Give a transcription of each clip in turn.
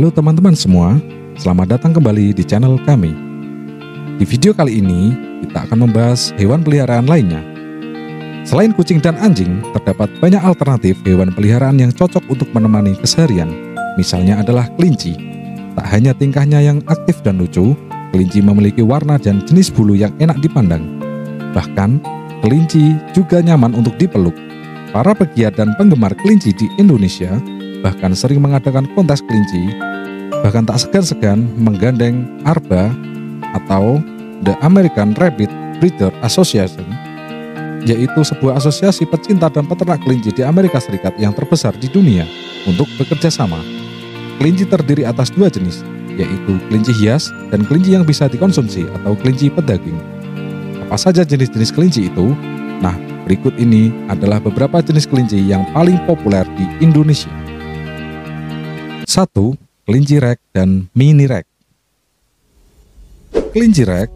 Halo teman-teman semua, selamat datang kembali di channel kami. Di video kali ini, kita akan membahas hewan peliharaan lainnya. Selain kucing dan anjing, terdapat banyak alternatif hewan peliharaan yang cocok untuk menemani keseharian. Misalnya adalah kelinci. Tak hanya tingkahnya yang aktif dan lucu, kelinci memiliki warna dan jenis bulu yang enak dipandang. Bahkan, kelinci juga nyaman untuk dipeluk. Para pegiat dan penggemar kelinci di Indonesia bahkan sering mengadakan kontes kelinci, bahkan tak segan-segan menggandeng ARBA atau The American Rabbit Breeder Association, yaitu sebuah asosiasi pecinta dan peternak kelinci di Amerika Serikat yang terbesar di dunia untuk bekerja sama. Kelinci terdiri atas dua jenis, yaitu kelinci hias dan kelinci yang bisa dikonsumsi atau kelinci pedaging. Apa saja jenis-jenis kelinci itu? Nah, berikut ini adalah beberapa jenis kelinci yang paling populer di Indonesia. 1. Kelinci rek dan mini rek. Kelinci rek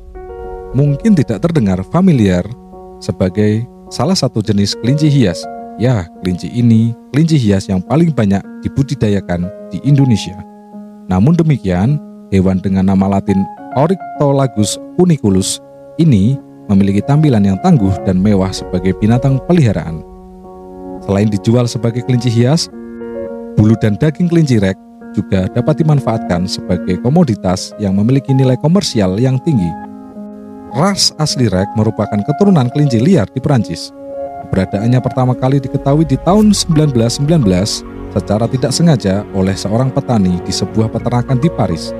mungkin tidak terdengar familiar sebagai salah satu jenis kelinci hias. Ya, kelinci ini kelinci hias yang paling banyak dibudidayakan di Indonesia. Namun demikian, hewan dengan nama latin Oryctolagus uniculus ini memiliki tampilan yang tangguh dan mewah sebagai binatang peliharaan. Selain dijual sebagai kelinci hias, Bulu dan daging kelinci rek juga dapat dimanfaatkan sebagai komoditas yang memiliki nilai komersial yang tinggi. Ras asli rek merupakan keturunan kelinci liar di Perancis. Keberadaannya pertama kali diketahui di tahun 1919 secara tidak sengaja oleh seorang petani di sebuah peternakan di Paris.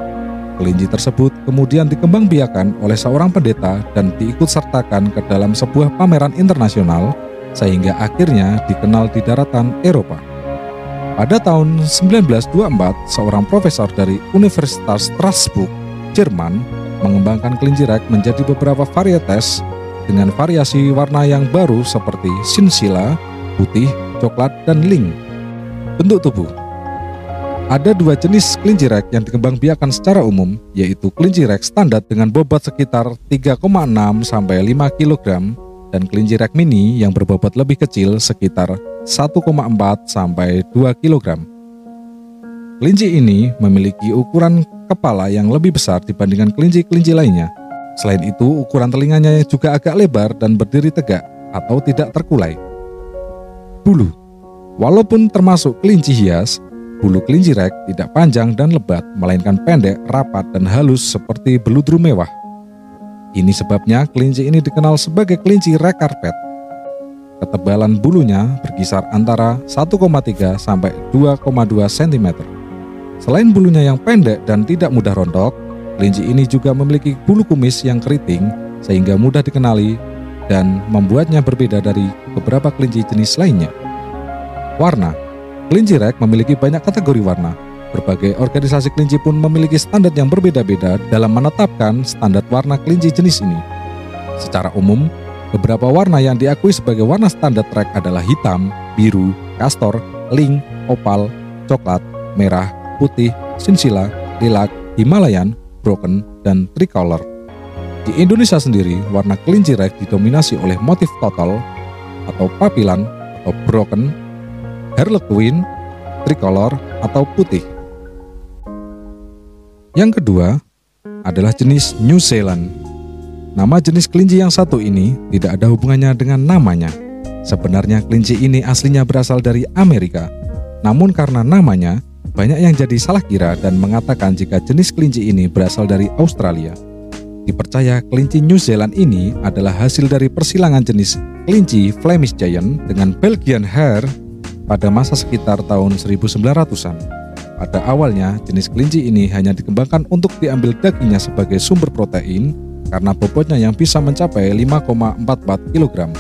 Kelinci tersebut kemudian dikembangbiakan oleh seorang pendeta dan diikut sertakan ke dalam sebuah pameran internasional sehingga akhirnya dikenal di daratan Eropa. Pada tahun 1924, seorang profesor dari Universitas Strasbourg, Jerman, mengembangkan kelinci menjadi beberapa varietes dengan variasi warna yang baru seperti sinsila, putih, coklat, dan ling. Bentuk tubuh Ada dua jenis kelinci rek yang dikembangbiakan secara umum, yaitu kelinci rek standar dengan bobot sekitar 3,6 sampai 5 kg dan kelinci rek mini yang berbobot lebih kecil sekitar 1,4 sampai 2 kg. Kelinci ini memiliki ukuran kepala yang lebih besar dibandingkan kelinci-kelinci lainnya. Selain itu, ukuran telinganya juga agak lebar dan berdiri tegak atau tidak terkulai. Bulu Walaupun termasuk kelinci hias, bulu kelinci rek tidak panjang dan lebat, melainkan pendek, rapat, dan halus seperti beludru mewah. Ini sebabnya kelinci ini dikenal sebagai kelinci rek karpet Ketebalan bulunya berkisar antara 1,3 sampai 2,2 cm. Selain bulunya yang pendek dan tidak mudah rontok, kelinci ini juga memiliki bulu kumis yang keriting sehingga mudah dikenali dan membuatnya berbeda dari beberapa kelinci jenis lainnya. Warna Kelinci rek memiliki banyak kategori warna. Berbagai organisasi kelinci pun memiliki standar yang berbeda-beda dalam menetapkan standar warna kelinci jenis ini. Secara umum, Beberapa warna yang diakui sebagai warna standar trek adalah hitam, biru, kastor, ling, opal, coklat, merah, putih, sinsila, lilac, Himalayan, broken, dan tricolor. Di Indonesia sendiri, warna kelinci rek didominasi oleh motif total atau papilan atau broken, harlequin, tricolor, atau putih. Yang kedua adalah jenis New Zealand Nama jenis kelinci yang satu ini tidak ada hubungannya dengan namanya. Sebenarnya kelinci ini aslinya berasal dari Amerika. Namun karena namanya, banyak yang jadi salah kira dan mengatakan jika jenis kelinci ini berasal dari Australia. Dipercaya kelinci New Zealand ini adalah hasil dari persilangan jenis kelinci Flemish Giant dengan Belgian Hair pada masa sekitar tahun 1900-an. Pada awalnya, jenis kelinci ini hanya dikembangkan untuk diambil dagingnya sebagai sumber protein karena bobotnya yang bisa mencapai 5,44 kg.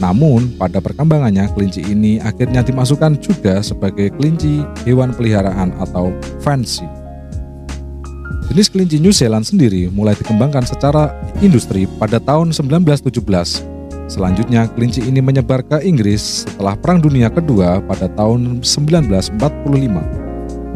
Namun, pada perkembangannya kelinci ini akhirnya dimasukkan juga sebagai kelinci hewan peliharaan atau fancy. Jenis kelinci New Zealand sendiri mulai dikembangkan secara industri pada tahun 1917. Selanjutnya, kelinci ini menyebar ke Inggris setelah Perang Dunia Kedua pada tahun 1945.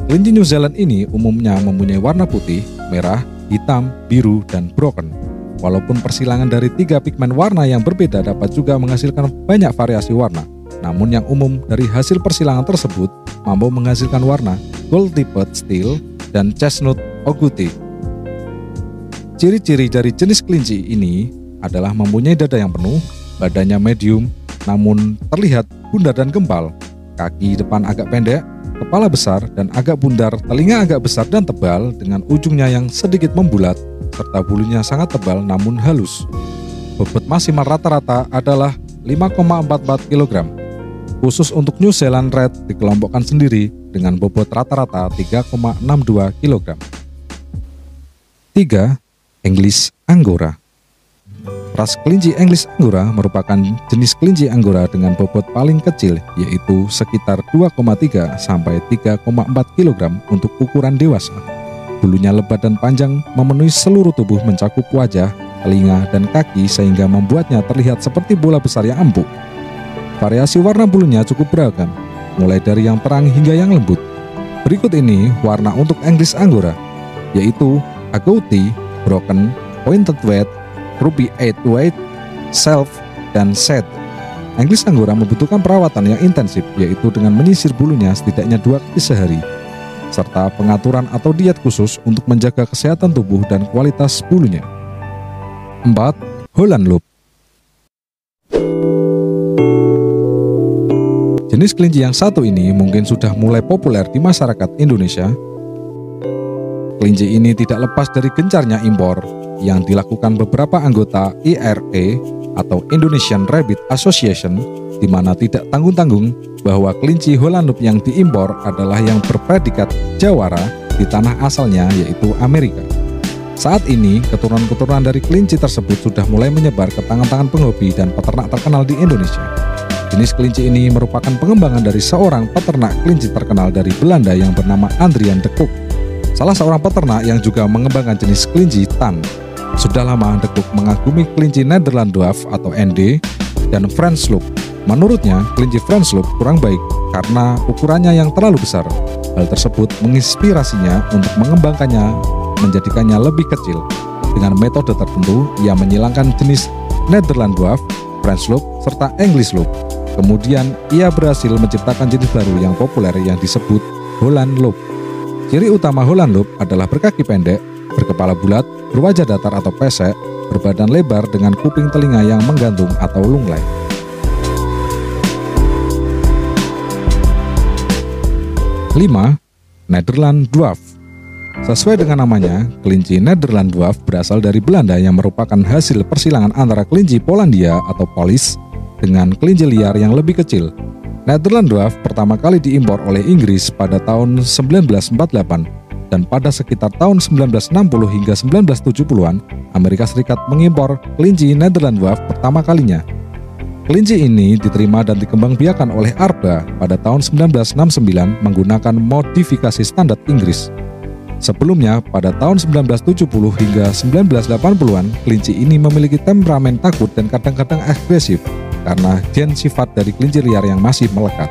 Kelinci New Zealand ini umumnya mempunyai warna putih, merah, hitam, biru, dan broken. Walaupun persilangan dari tiga pigmen warna yang berbeda dapat juga menghasilkan banyak variasi warna, namun yang umum dari hasil persilangan tersebut mampu menghasilkan warna gold-tipped steel, dan chestnut oguti. Ciri-ciri dari jenis kelinci ini adalah mempunyai dada yang penuh, badannya medium, namun terlihat bundar dan gempal, kaki depan agak pendek, kepala besar dan agak bundar, telinga agak besar dan tebal dengan ujungnya yang sedikit membulat, serta bulunya sangat tebal namun halus. Bobot maksimal rata-rata adalah 5,44 kg. Khusus untuk New Zealand Red dikelompokkan sendiri dengan bobot rata-rata 3,62 kg. 3. English Angora Ras kelinci English Angora merupakan jenis kelinci Angora dengan bobot paling kecil yaitu sekitar 2,3 sampai 3,4 kg untuk ukuran dewasa. Bulunya lebat dan panjang memenuhi seluruh tubuh mencakup wajah, telinga, dan kaki sehingga membuatnya terlihat seperti bola besar yang empuk. Variasi warna bulunya cukup beragam, mulai dari yang terang hingga yang lembut. Berikut ini warna untuk English Angora, yaitu agouti, broken, pointed white, ruby eight white, self, dan set. English Angora membutuhkan perawatan yang intensif, yaitu dengan menyisir bulunya setidaknya dua kali sehari, serta pengaturan atau diet khusus untuk menjaga kesehatan tubuh dan kualitas bulunya. 4. Holland Loop Jenis kelinci yang satu ini mungkin sudah mulai populer di masyarakat Indonesia Kelinci ini tidak lepas dari gencarnya impor yang dilakukan beberapa anggota IRA atau Indonesian Rabbit Association di mana tidak tanggung-tanggung bahwa kelinci Holland yang diimpor adalah yang berpredikat jawara di tanah asalnya yaitu Amerika. Saat ini, keturunan-keturunan dari kelinci tersebut sudah mulai menyebar ke tangan-tangan penghobi dan peternak terkenal di Indonesia. Jenis kelinci ini merupakan pengembangan dari seorang peternak kelinci terkenal dari Belanda yang bernama Andrian de Kook salah seorang peternak yang juga mengembangkan jenis kelinci tan. Sudah lama Dekuk mengagumi kelinci Netherland Dwarf atau ND dan French Loop. Menurutnya, kelinci French Loop kurang baik karena ukurannya yang terlalu besar. Hal tersebut menginspirasinya untuk mengembangkannya menjadikannya lebih kecil. Dengan metode tertentu, ia menyilangkan jenis Netherland Dwarf, French Loop, serta English Loop. Kemudian, ia berhasil menciptakan jenis baru yang populer yang disebut Holland Loop. Ciri utama Holland Loop adalah berkaki pendek, berkepala bulat, berwajah datar atau pesek, berbadan lebar dengan kuping telinga yang menggantung atau lunglai. Lima, Netherland Dwarf. Sesuai dengan namanya, kelinci Netherland Dwarf berasal dari Belanda yang merupakan hasil persilangan antara kelinci Polandia atau Polis dengan kelinci liar yang lebih kecil. Netherland Dwarf pertama kali diimpor oleh Inggris pada tahun 1948 dan pada sekitar tahun 1960 hingga 1970-an, Amerika Serikat mengimpor kelinci Netherland Dwarf pertama kalinya. Kelinci ini diterima dan dikembangbiakan oleh Arba pada tahun 1969 menggunakan modifikasi standar Inggris. Sebelumnya, pada tahun 1970 hingga 1980-an, kelinci ini memiliki temperamen takut dan kadang-kadang agresif karena gen sifat dari kelinci liar yang masih melekat.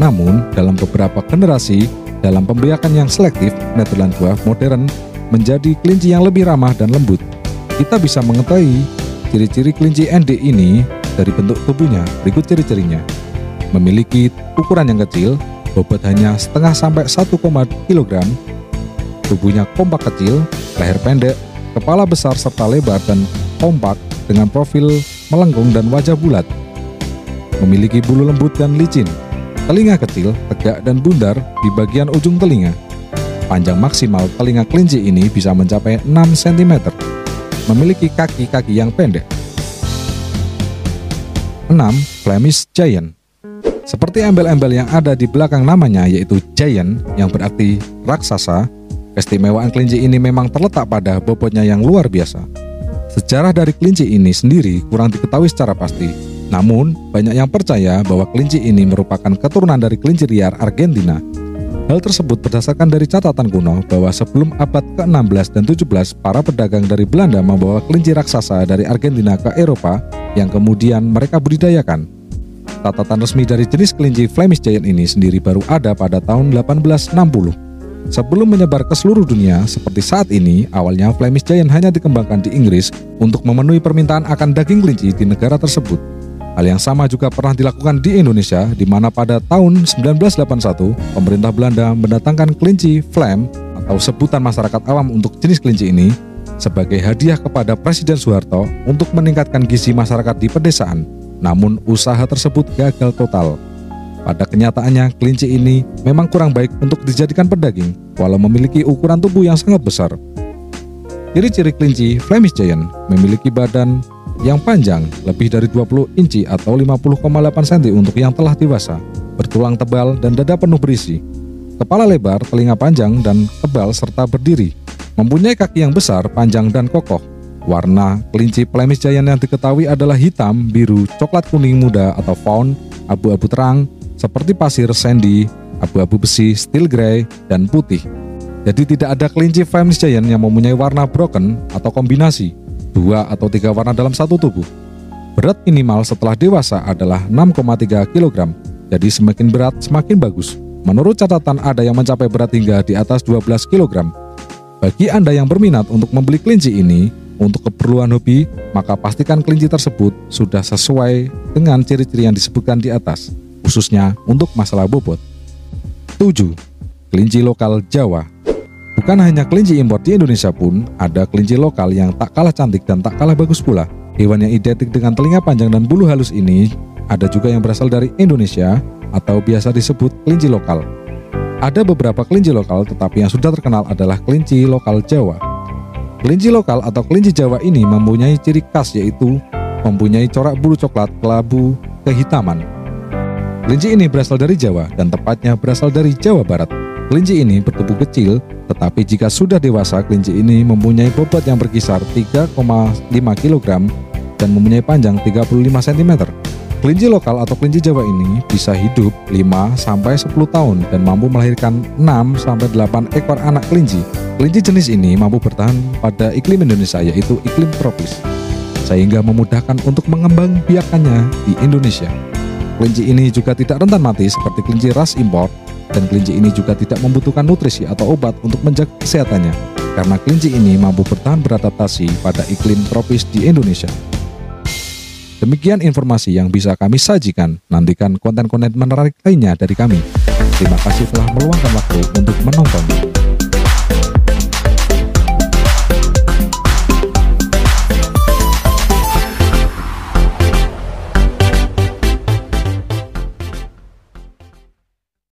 Namun, dalam beberapa generasi, dalam pembiakan yang selektif, Netherland Dwarf modern menjadi kelinci yang lebih ramah dan lembut. Kita bisa mengetahui ciri-ciri kelinci ND ini dari bentuk tubuhnya. Berikut ciri-cirinya. Memiliki ukuran yang kecil, bobot hanya setengah sampai 1, kg, tubuhnya kompak kecil, leher pendek, kepala besar serta lebar dan kompak dengan profil melengkung dan wajah bulat. Memiliki bulu lembut dan licin, telinga kecil, tegak dan bundar di bagian ujung telinga. Panjang maksimal telinga kelinci ini bisa mencapai 6 cm. Memiliki kaki-kaki yang pendek. 6. Flemish Giant Seperti embel-embel yang ada di belakang namanya yaitu Giant yang berarti raksasa, keistimewaan kelinci ini memang terletak pada bobotnya yang luar biasa. Sejarah dari kelinci ini sendiri kurang diketahui secara pasti. Namun, banyak yang percaya bahwa kelinci ini merupakan keturunan dari kelinci liar Argentina. Hal tersebut berdasarkan dari catatan kuno bahwa sebelum abad ke-16 dan 17, para pedagang dari Belanda membawa kelinci raksasa dari Argentina ke Eropa yang kemudian mereka budidayakan. Catatan resmi dari jenis kelinci Flemish Giant ini sendiri baru ada pada tahun 1860. Sebelum menyebar ke seluruh dunia seperti saat ini, awalnya Flemish Giant hanya dikembangkan di Inggris untuk memenuhi permintaan akan daging kelinci di negara tersebut. Hal yang sama juga pernah dilakukan di Indonesia, di mana pada tahun 1981, pemerintah Belanda mendatangkan kelinci Flam atau sebutan masyarakat awam untuk jenis kelinci ini sebagai hadiah kepada Presiden Soeharto untuk meningkatkan gizi masyarakat di pedesaan. Namun usaha tersebut gagal total. Pada kenyataannya, kelinci ini memang kurang baik untuk dijadikan pedaging, walau memiliki ukuran tubuh yang sangat besar. Ciri-ciri kelinci Flemish Giant memiliki badan yang panjang lebih dari 20 inci atau 50,8 cm untuk yang telah dewasa, bertulang tebal dan dada penuh berisi. Kepala lebar, telinga panjang dan tebal serta berdiri. Mempunyai kaki yang besar, panjang dan kokoh. Warna kelinci Flemish Giant yang diketahui adalah hitam, biru, coklat kuning muda atau fawn, abu-abu terang, seperti pasir sandy, abu-abu besi, steel grey, dan putih. Jadi tidak ada kelinci Flemish Giant yang mempunyai warna broken atau kombinasi dua atau tiga warna dalam satu tubuh. Berat minimal setelah dewasa adalah 6,3 kg, jadi semakin berat semakin bagus. Menurut catatan ada yang mencapai berat hingga di atas 12 kg. Bagi Anda yang berminat untuk membeli kelinci ini, untuk keperluan hobi, maka pastikan kelinci tersebut sudah sesuai dengan ciri-ciri yang disebutkan di atas, khususnya untuk masalah bobot. 7. Kelinci lokal Jawa Bukan hanya kelinci impor di Indonesia pun, ada kelinci lokal yang tak kalah cantik dan tak kalah bagus pula. Hewan yang identik dengan telinga panjang dan bulu halus ini ada juga yang berasal dari Indonesia atau biasa disebut kelinci lokal. Ada beberapa kelinci lokal tetapi yang sudah terkenal adalah kelinci lokal Jawa. Kelinci lokal atau kelinci Jawa ini mempunyai ciri khas yaitu mempunyai corak bulu coklat kelabu kehitaman. Kelinci ini berasal dari Jawa dan tepatnya berasal dari Jawa Barat. Kelinci ini bertubuh kecil tetapi jika sudah dewasa, kelinci ini mempunyai bobot yang berkisar 3,5 kg dan mempunyai panjang 35 cm. Kelinci lokal atau kelinci Jawa ini bisa hidup 5-10 tahun dan mampu melahirkan 6-8 ekor anak kelinci. Kelinci jenis ini mampu bertahan pada iklim Indonesia yaitu iklim tropis, sehingga memudahkan untuk mengembang biakannya di Indonesia. Kelinci ini juga tidak rentan mati seperti kelinci ras impor dan kelinci ini juga tidak membutuhkan nutrisi atau obat untuk menjaga kesehatannya karena kelinci ini mampu bertahan beradaptasi pada iklim tropis di Indonesia. Demikian informasi yang bisa kami sajikan. Nantikan konten-konten menarik lainnya dari kami. Terima kasih telah meluangkan waktu untuk menonton.